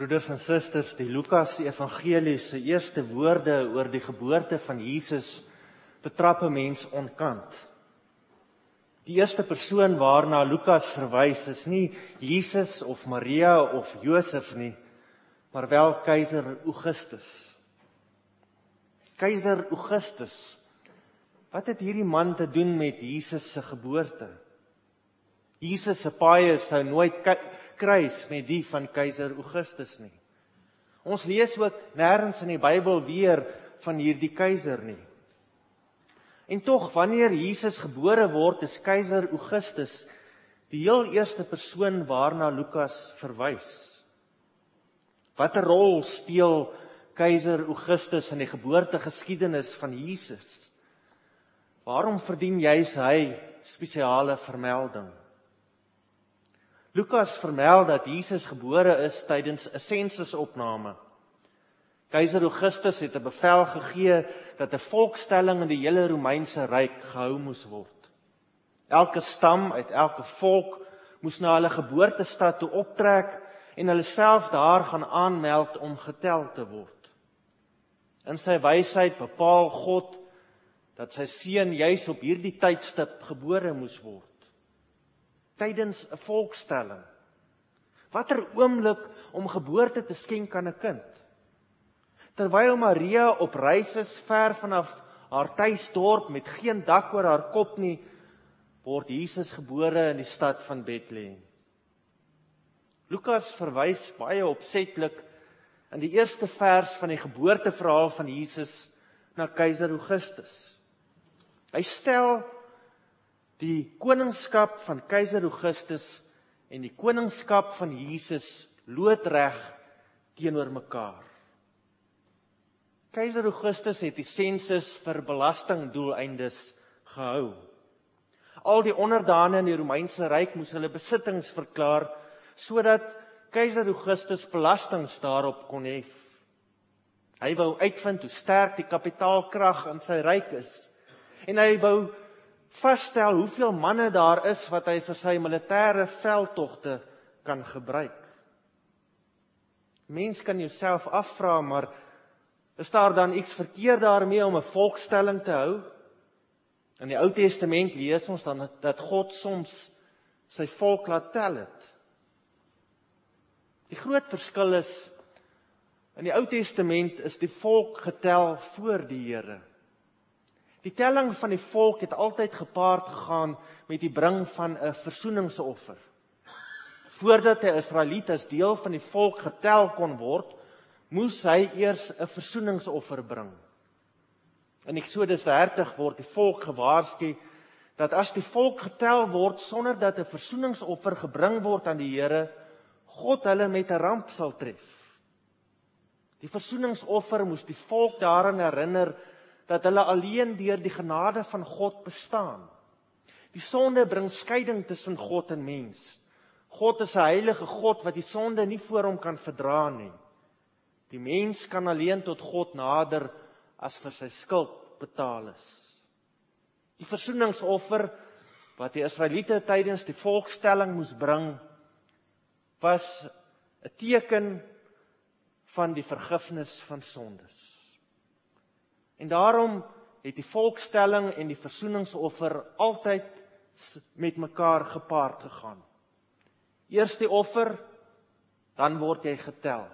Broeders en susters, die Lukas Evangelie se eerste woorde oor die geboorte van Jesus betrap 'n mens onkant. Die eerste persoon waarna Lukas verwys is nie Jesus of Maria of Josef nie, maar wel keiser Augustus. Keiser Augustus. Wat het hierdie man te doen met Jesus se geboorte? Jesus se paaie sou nooit kruis met die van keiser Augustus nie. Ons lees ook nêrens in die Bybel weer van hierdie keiser nie. En tog wanneer Jesus gebore word, is keiser Augustus die heel eerste persoon waarna Lukas verwys. Watter rol speel keiser Augustus in die geboortegeskiedenis van Jesus? Waarom verdien juis hy spesiale vermelding? Lukas vermeld dat Jesus gebore is tydens 'n sensusopname. Keiser Augustus het 'n bevel gegee dat 'n volkstelling in die hele Romeinse ryk gehou moes word. Elke stam uit elke volk moes na hulle geboortestad toe optrek en hulle self daar gaan aanmeld om getel te word. In sy wysheid bepaal God dat sy seun juis op hierdie tydstip gebore moes word tydens 'n volkstelling. Watter oomblik om geboorte te skenk aan 'n kind. Terwyl Maria op reis is ver vanaf haar tuisdorp met geen dak oor haar kop nie, word Jesus gebore in die stad van Bethlehem. Lukas verwys baie opsetlik in die eerste vers van die geboorteverhaal van Jesus na keiser Augustus. Hy stel die koningskap van keiser Augustus en die koningskap van Jesus loodreg teenoor mekaar. Keiser Augustus het die sensus vir belastingdoeleindes gehou. Al die onderdane in die Romeinse ryk moes hulle besittings verklaar sodat keiser Augustus belastings daarop kon hef. Hy wou uitvind hoe sterk die kapitaalkrag in sy ryk is en hy wou vasstel hoeveel manne daar is wat hy vir sy militêre veldtogte kan gebruik. Mens kan jouself afvra maar is daar dan iets verkeerd daarmee om 'n volkstelling te hou? In die Ou Testament lees ons dan dat God soms sy volk laat tel het. Die groot verskil is in die Ou Testament is die volk getel voor die Here. Die telling van die volk het altyd gepaard gegaan met die bring van 'n versoeningsoffer. Voordat 'n Israeliet as deel van die volk getel kon word, moes hy eers 'n versoeningsoffer bring. In Eksodus 30 word die volk gewaarsku dat as die volk getel word sonder dat 'n versoeningsoffer gebring word aan die Here, God hulle met 'n ramp sal tref. Die versoeningsoffer moes die volk daaraan herinner dat hulle alleen deur die genade van God bestaan. Die sonde bring skeiding tussen God en mens. God is 'n heilige God wat die sonde nie voor hom kan verdra nie. Die mens kan alleen tot God nader as vir sy skuld betaal is. Die versoeningsoffer wat die Israeliete tydens die volkstelling moes bring was 'n teken van die vergifnis van sondes. En daarom het die volkstelling en die versoeningsoffer altyd met mekaar gepaard gegaan. Eers die offer, dan word jy getel.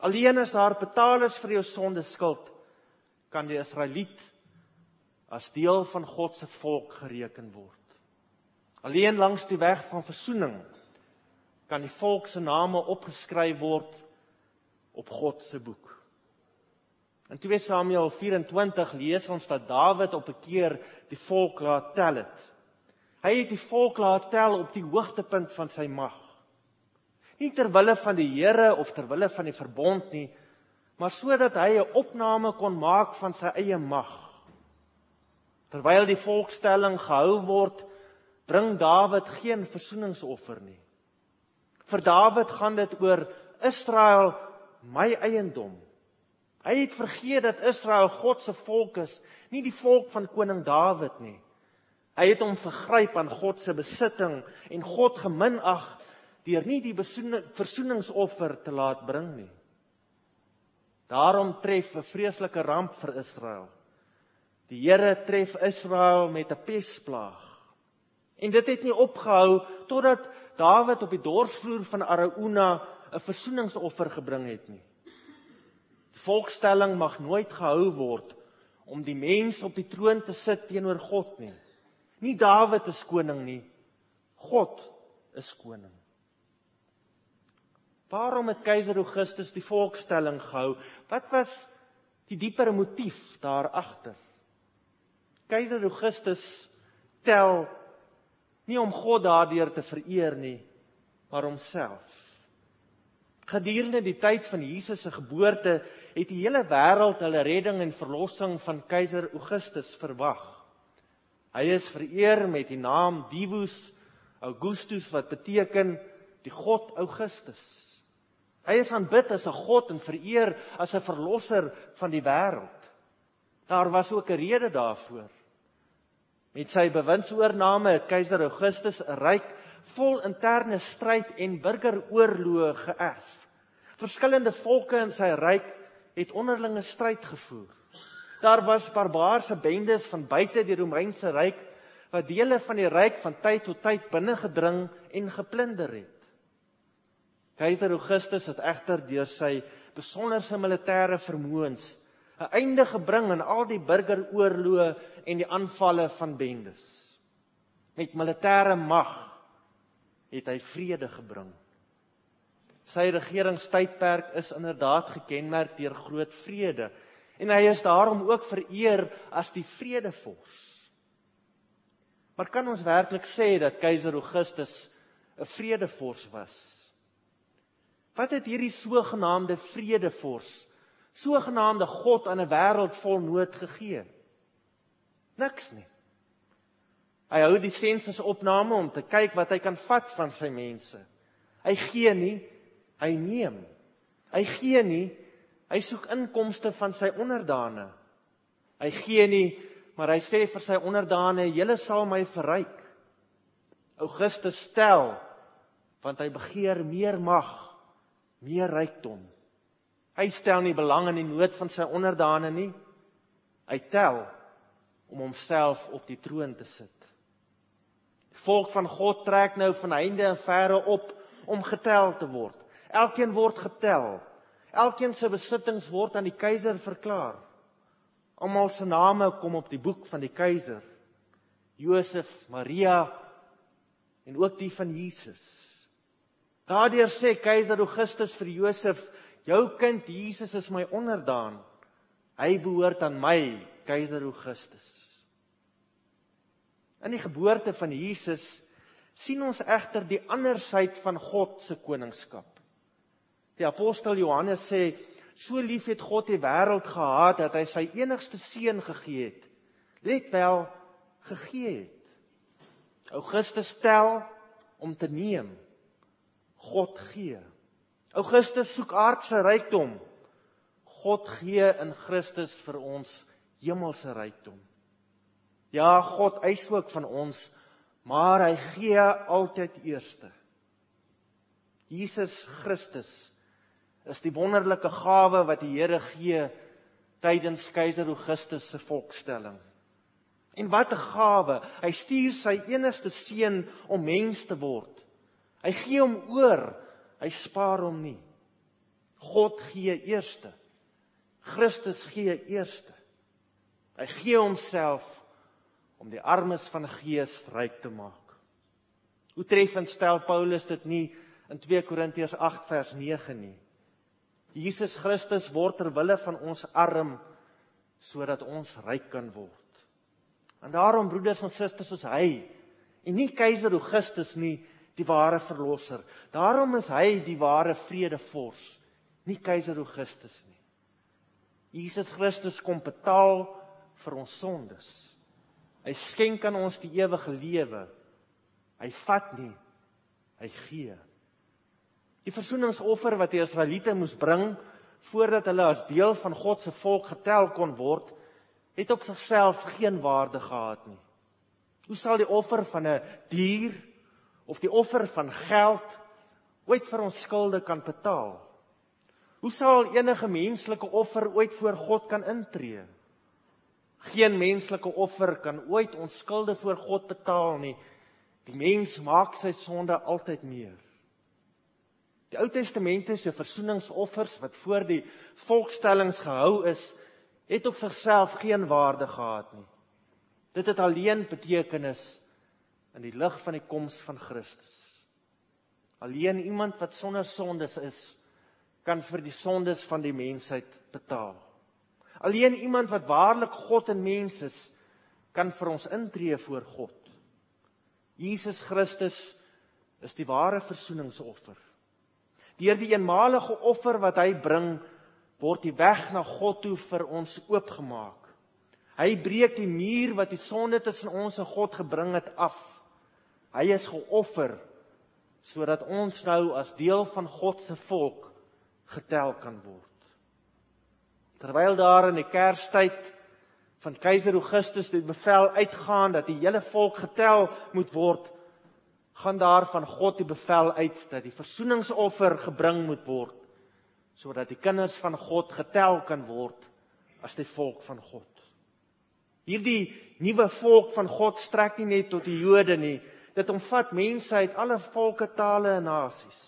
Alleen as daar betalers vir jou sonde skuld, kan die Israeliet as deel van God se volk gereken word. Alleen langs die weg van versoening kan die volk se name opgeskryf word op God se boek. In 2 Samuel 24 lees ons dat Dawid op 'n keer die volk laat tel het. Hy het die volk laat tel op die hoogtepunt van sy mag. Nie ter wille van die Here of ter wille van die verbond nie, maar sodat hy 'n opname kon maak van sy eie mag. Terwyl die volkstelling gehou word, bring Dawid geen versoeningsoffer nie. Vir Dawid gaan dit oor Israel, my eiendom. Hy het vergeet dat Israel God se volk is, nie die volk van koning Dawid nie. Hy het hom vergryp aan God se besitting en God geminag deur nie die versoeningsoffer te laat bring nie. Daarom tref 'n vreeslike ramp vir Israel. Die Here tref Israel met 'n pesplaag. En dit het nie opgehou totdat Dawid op die dorsvloer van Arauna 'n versoeningsoffer gebring het nie. Volkstelling mag nooit gehou word om die mens op die troon te sit teenoor God nie. Nie Dawid is koning nie. God is koning. Waarom het keiser Augustus die volkstelling gehou? Wat was die dieper motief daar agter? Keiser Augustus tel nie om God daardeur te vereer nie, maar homself. Gedurende die tyd van Jesus se geboorte het die hele wêreld hulle redding en verlossing van keiser Augustus verwag. Hy is vereer met die naam Divus Augustus wat beteken die god Augustus. Hy is aanbid as 'n god en vereer as 'n verlosser van die wêreld. Daar was ook 'n rede daarvoor. Met sy bewindsoorname het keiser Augustus 'n ryk vol interne stryd en burgeroorloë geërf. Verskillende volke in sy ryk het onderlinge stryd gevoer. Daar was barbaarse bendes van buite die Romeinse ryk wat dele van die ryk van tyd tot tyd binnengedring en geplunder het. Keiser Augustus het egter deur sy besonderse militêre vermoëns 'n einde gebring aan al die burgeroorloë en die aanvalle van bendes. Met militêre mag het hy vrede gebring. Sy regeringstydperk is inderdaad gekenmerk deur groot vrede en hy is daarom ook vereer as die vredevors. Maar kan ons werklik sê dat keiser Augustus 'n vredevors was? Wat het hierdie sogenaamde vredevors, sogenaamde God aan 'n wêreld vol nood gegee? Niks nie. Hy hou die sensusopname om te kyk wat hy kan vat van sy mense. Hy gee nie, hy neem. Hy gee nie, hy soek inkomste van sy onderdane. Hy gee nie, maar hy sê vir sy onderdane, "Julle sal my verryk." Augustus stel want hy begeer meer mag meer rykdom. Hy stel nie belang in die nood van sy onderdane nie. Hy tel om homself op die troon te sit. Die volk van God trek nou van heinde en verre op om getel te word. Elkeen word getel. Elkeen se besittings word aan die keiser verklaar. Almal se name kom op die boek van die keiser. Josef, Maria en ook die van Jesus. Daardeur sê keiser Augustus vir Josef: "Jou kind Jesus is my onderdaan. Hy behoort aan my, keiser Augustus." In die geboorte van Jesus sien ons egter die ander syd van God se koningskap. Die apostel Johannes sê: "So lief het God die wêreld gehad dat hy sy enigste seun gegee het." Let wel, gegee het. Augustus tel om te neem. God gee. Augustus soek aardse rykdom. God gee in Christus vir ons hemelse rykdom. Ja, God eis ook van ons, maar hy gee altyd eerste. Jesus Christus is die wonderlike gawe wat die Here gee tydens keiser Augustus se volkstelling. En wat 'n gawe! Hy stuur sy enigste seun om mens te word. Hy gee hom oor. Hy spaar hom nie. God gee eerste. Christus gee eerste. Hy gee homself om die armes van gees ryk te maak. Hoe treffend stel Paulus dit nie in 2 Korintiërs 8 vers 9 nie. Jesus Christus word ter wille van ons arm sodat ons ryk kan word. En daarom broeders en susters is hy en nie keiser Augustus nie die ware verlosser. Daarom is hy die ware vredevors, nie keiser Augustus nie. Jesus Christus kom betaal vir ons sondes. Hy skenk aan ons die ewige lewe. Hy vat nie, hy gee. Die versoeningsoffer wat die Israeliete moes bring voordat hulle as deel van God se volk getel kon word, het op sigself geen waarde gehad nie. Hoe sal die offer van 'n dier of die offer van geld ooit vir ons skulde kan betaal? Hoe sal enige menslike offer ooit voor God kan intree? Geen menslike offer kan ooit ons skulde voor God betaal nie. Die mens maak sy sonde altyd meer. Die Ou Testament se versoeningsoffers wat voor die volkstellings gehou is, het op sigself geen waarde gehad nie. Dit het alleen betekenis in die lig van die koms van Christus. Alleen iemand wat sonder sondes is, kan vir die sondes van die mensheid betaal. Alleen iemand wat waarlik God en mens is, kan vir ons intree voor God. Jesus Christus is die ware versoeningsoffer. Deur die eenmalige offer wat hy bring, word die weg na God toe vir ons oopgemaak. Hy breek die muur wat die sonde tussen ons en God gebring het af. Hy is geoffer sodat ons nou as deel van God se volk getel kan word. Terwyl daar in die Kerstyd van keiser Augustus die bevel uitgaan dat die hele volk getel moet word, gaan daar van God die bevel uit dat die versoeningsoffer gebring moet word sodat die kinders van God getel kan word as die volk van God. Hierdie nuwe volk van God strek nie net tot die Jode nie, dit omvat mense uit alle volke, tale en nasies.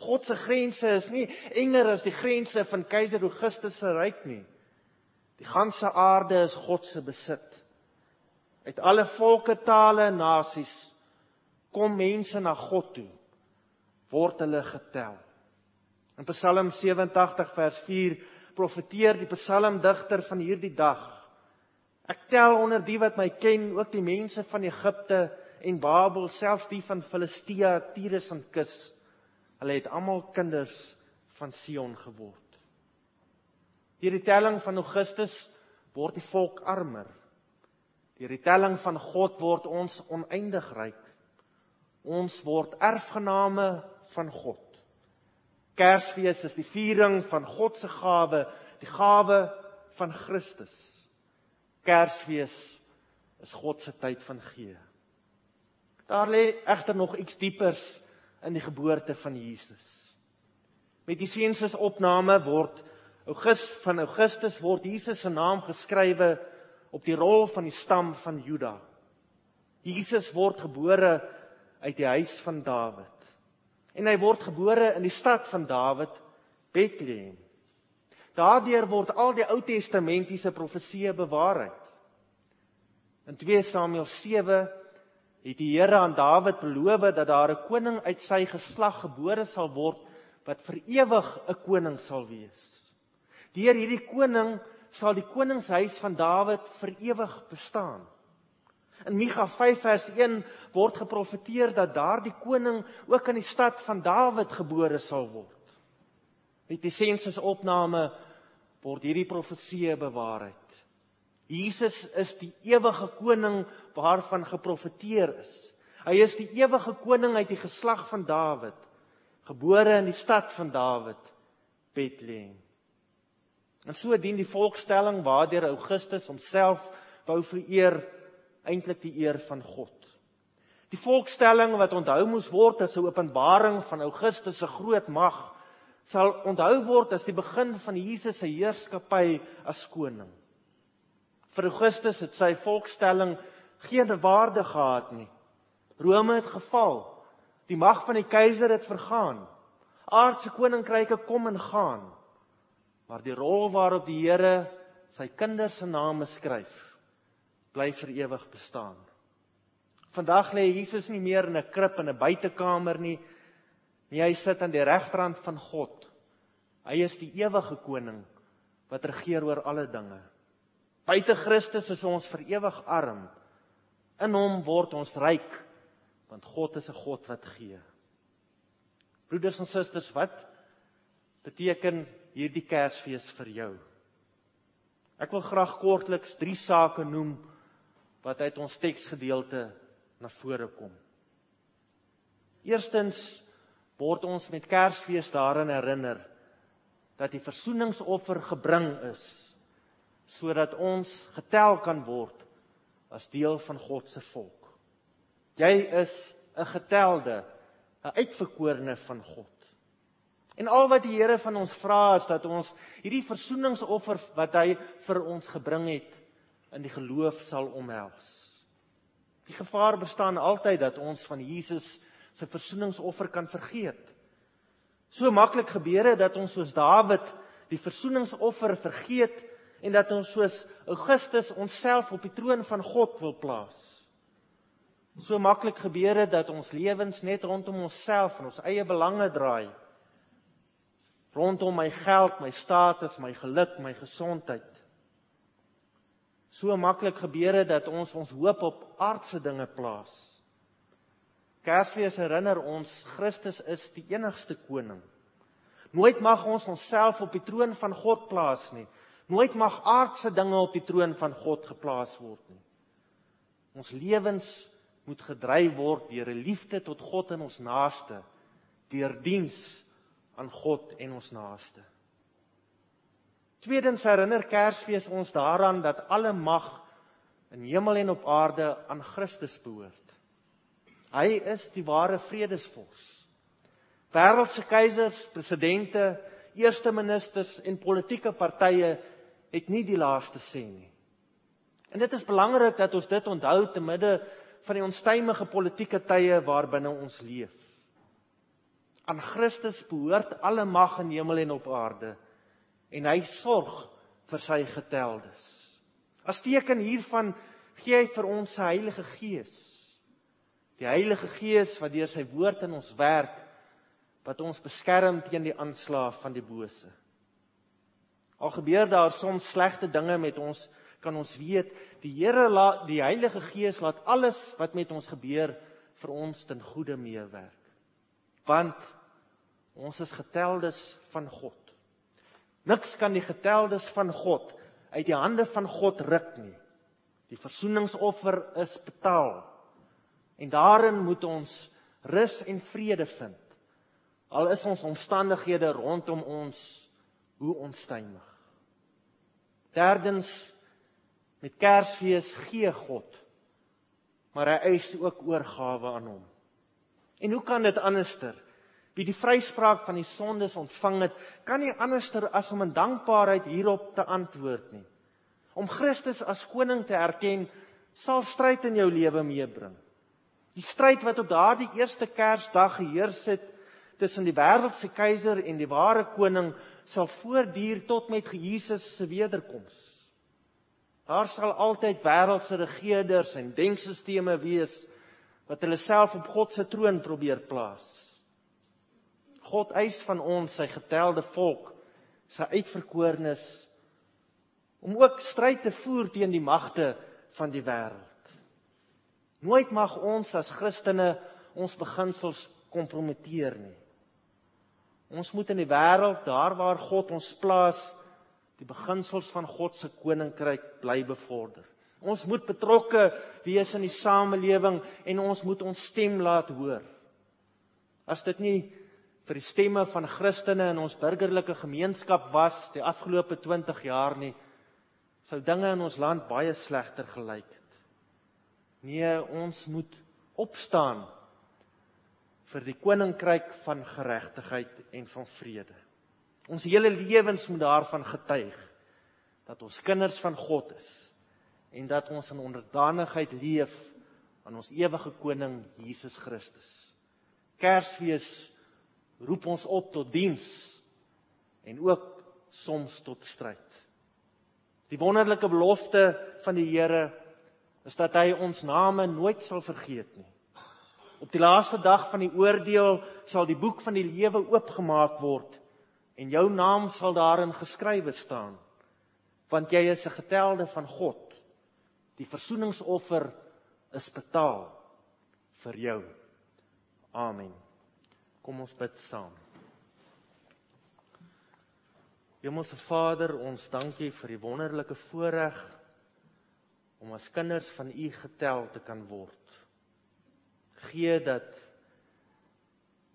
God se grense is nie enger as die grense van keiser Augustus se ryk nie. Die ganse aarde is God se besit. Uit alle volke, tale en nasies kom mense na God toe. Word hulle getel. In Psalm 87 vers 4 profeteer die psalmdigter van hierdie dag. Ek tel onder die wat my ken, ook die mense van Egipte en Babel, selfs die van Filistea, Tyrus en Kus. Hulle het almal kinders van Sion geword. Deur die telling van Augustus word die volk armer. Deur die telling van God word ons oneindig ryk. Ons word erfgename van God. Kersfees is die viering van God se gawe, die gawe van Christus. Kersfees is God se tyd van gee. Daar lê egter nog iets diepers in die geboorte van Jesus. Met die seuns opname word Augustus van Augustus word Jesus se naam geskrywe op die rol van die stam van Juda. Jesus word gebore uit die huis van Dawid en hy word gebore in die stad van Dawid, Bethlehem. Daardeur word al die Ou Testamentiese profesieë bewaarheid. In 2 Samuel 7 het die Here aan Dawid beloof dat daar 'n koning uit sy geslag gebore sal word wat vir ewig 'n koning sal wees. Deur hierdie koning sal die koningshuis van Dawid vir ewig bestaan. In Micha 5 vers 1 word geprofeteer dat daardie koning ook in die stad van Dawid gebore sal word. Met die sensusopname word hierdie profeseë bewaarheid. Jesus is die ewige koning waarvan geprofeteer is. Hy is die ewige koning uit die geslag van Dawid, gebore in die stad van Dawid, Bethlehem. En so dien die volkstelling waardeur Augustus homself wou vereer eintlik die eer van God. Die volkstelling wat onthou moes word as 'n openbaring van Augustus se groot mag, sal onthou word as die begin van Jesus se heerskappy as koning. Vir Augustus het sy volkstelling geen waarde gehad nie. Rome het geval. Die mag van die keiser het vergaan. Aardse koninkryke kom en gaan. Maar die rol waarop die Here sy kinders se name skryf, bly vir ewig bestaan. Vandag lê Jesus nie meer in 'n krib in 'n buitekamer nie. Nie hy sit aan die regterhand van God. Hy is die ewige koning wat regeer oor alle dinge. Buite Christus is ons vir ewig arm. In hom word ons ryk want God is 'n God wat gee. Broeders en susters, wat beteken hierdie Kersfees vir jou? Ek wil graag kortliks drie sake noem wat uit ons teksgedeelte na vore kom. Eerstens word ons met Kersfees daarin herinner dat die versoeningsoffer gebring is sodat ons getel kan word as deel van God se volk. Jy is 'n getelde, 'n uitverkorene van God. En al wat die Here van ons vra is dat ons hierdie versoeningsoffer wat hy vir ons gebring het in die geloof sal omhels. Die gevaar bestaan altyd dat ons van Jesus se versoeningsoffer kan vergeet. So maklik gebeur dit dat ons soos Dawid die versoeningsoffer vergeet en dat ons soos Augustus onsself op die troon van God wil plaas. So maklik gebeur dit dat ons lewens net rondom onsself en ons eie belange draai. Rondom my geld, my status, my geluk, my gesondheid. So maklik gebeur dit dat ons ons hoop op aardse dinge plaas. Kersfees herinner ons Christus is die enigste koning. Nooit mag ons onsself op die troon van God plaas nie. Nooit mag aardse dinge op die troon van God geplaas word nie. Ons lewens moet gedryf word deur 'n liefde tot God en ons naaste, deur diens aan God en ons naaste. Tweedens herinner Kersfees ons daaraan dat alle mag in hemel en op aarde aan Christus behoort. Hy is die ware vredesvors. Wêreldse keisers, presidente, eerste ministers en politieke partye het nie die laaste sê nie. En dit is belangrik dat ons dit onthou te midde van die onstuimige politieke tye waarbinne ons leef. Aan Christus behoort alle mag in hemel en op aarde en hy sorg vir sy geteldes. As teken hiervan gee hy vir ons sy Heilige Gees. Die Heilige Gees wat deur sy woord in ons werk wat ons beskerm teen die aanslag van die bose. Al gebeur daar soms slegte dinge met ons, kan ons weet die Here laat die Heilige Gees laat alles wat met ons gebeur vir ons ten goeie meewerk. Want ons is geteldes van God. Niks kan die geteldes van God uit die hande van God ruk nie. Die versoeningsoffer is betaal. En daarin moet ons rus en vrede vind. Al is ons omstandighede rondom ons hoe onstuimig. Derdens met Kersfees gee God, maar hy eis ook oorgawe aan hom. En hoe kan dit anderster? Wie die vryspraak van die sondes ontvang het, kan nie anderster as om in dankbaarheid hierop te antwoord nie. Om Christus as koning te erken, sal stryd in jou lewe meebring. Die stryd wat op daardie eerste Kersdag geheers het tussen die wêreldse keiser en die ware koning sal voortduur tot met Jesus se wederkoms. Daar sal altyd wêreldse regerders en denkstelsels wees wat hulle self op God se troon probeer plaas. God eis van ons sy getelde volk, sy uitverkorenes om ook stryd te voer teen die magte van die wêreld. Nooit mag ons as Christene ons beginsels kompromiteer nie. Ons moet in die wêreld, daar waar God ons plaas, die beginsels van God se koninkryk bly bevorder. Ons moet betrokke wees in die samelewing en ons moet ons stem laat hoor. As dit nie vir die stemme van Christene in ons burgerlike gemeenskap was die afgelope 20 jaar nie, sou dinge in ons land baie slegter gelyk het. Nee, ons moet opstaan vir die koninkryk van geregtigheid en van vrede. Ons hele lewens moet daarvan getuig dat ons kinders van God is en dat ons in onderdanigheid leef aan ons ewige koning Jesus Christus. Kersfees roep ons op tot diens en ook soms tot stryd. Die wonderlike belofte van die Here is dat hy ons name nooit sal vergeet nie. Op die laaste dag van die oordeel sal die boek van die lewe oopgemaak word en jou naam sal daarin geskrywe staan want jy is 'n getelde van God. Die versoeningsoffer is betaal vir jou. Amen. Kom ons bid saam. Hemelse Vader, ons dankie vir die wonderlike voorreg om as kinders van U getel te kan word. Gee dat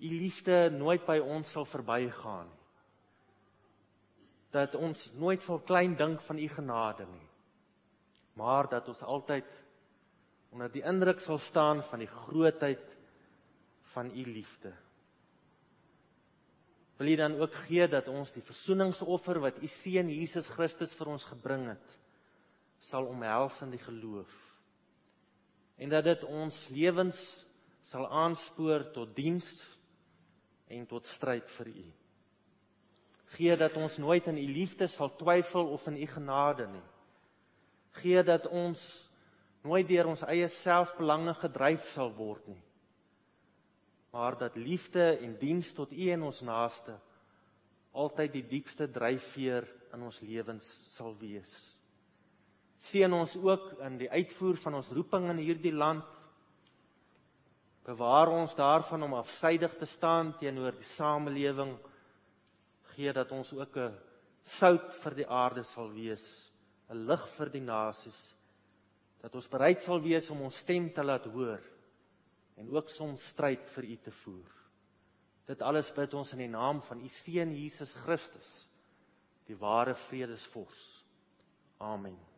U liefde nooit by ons sal verbygaan nie. Dat ons nooit sal klein dink van U genade nie. Maar dat ons altyd onder die indruk sal staan van die grootheid van u liefde. Wil U dan ook gee dat ons die versoeningsoffer wat U seun Jesus Christus vir ons gebring het, sal omhels in die geloof. En dat dit ons lewens sal aanspoor tot diens en tot stryd vir U. Gee dat ons nooit in U liefde sal twyfel of in U genade nie. Gee dat ons nooit deur ons eie selfbelange gedryf sal word nie. Maar dat liefde en diens tot U en ons naaste altyd die diepste dryfveer in ons lewens sal wees. Seën ons ook in die uitvoer van ons roeping in hierdie land. Bewaar ons daarvan om afsydig te staan teenoor die samelewing. Gee dat ons ook 'n sout vir die aarde sal wees, 'n lig vir die nasies. Dat ons bereid sal wees om ons stem te laat hoor en ook soms stryd vir U te voer. Dit alles bid ons in die naam van U seun Jesus Christus, die ware vredesvors. Amen.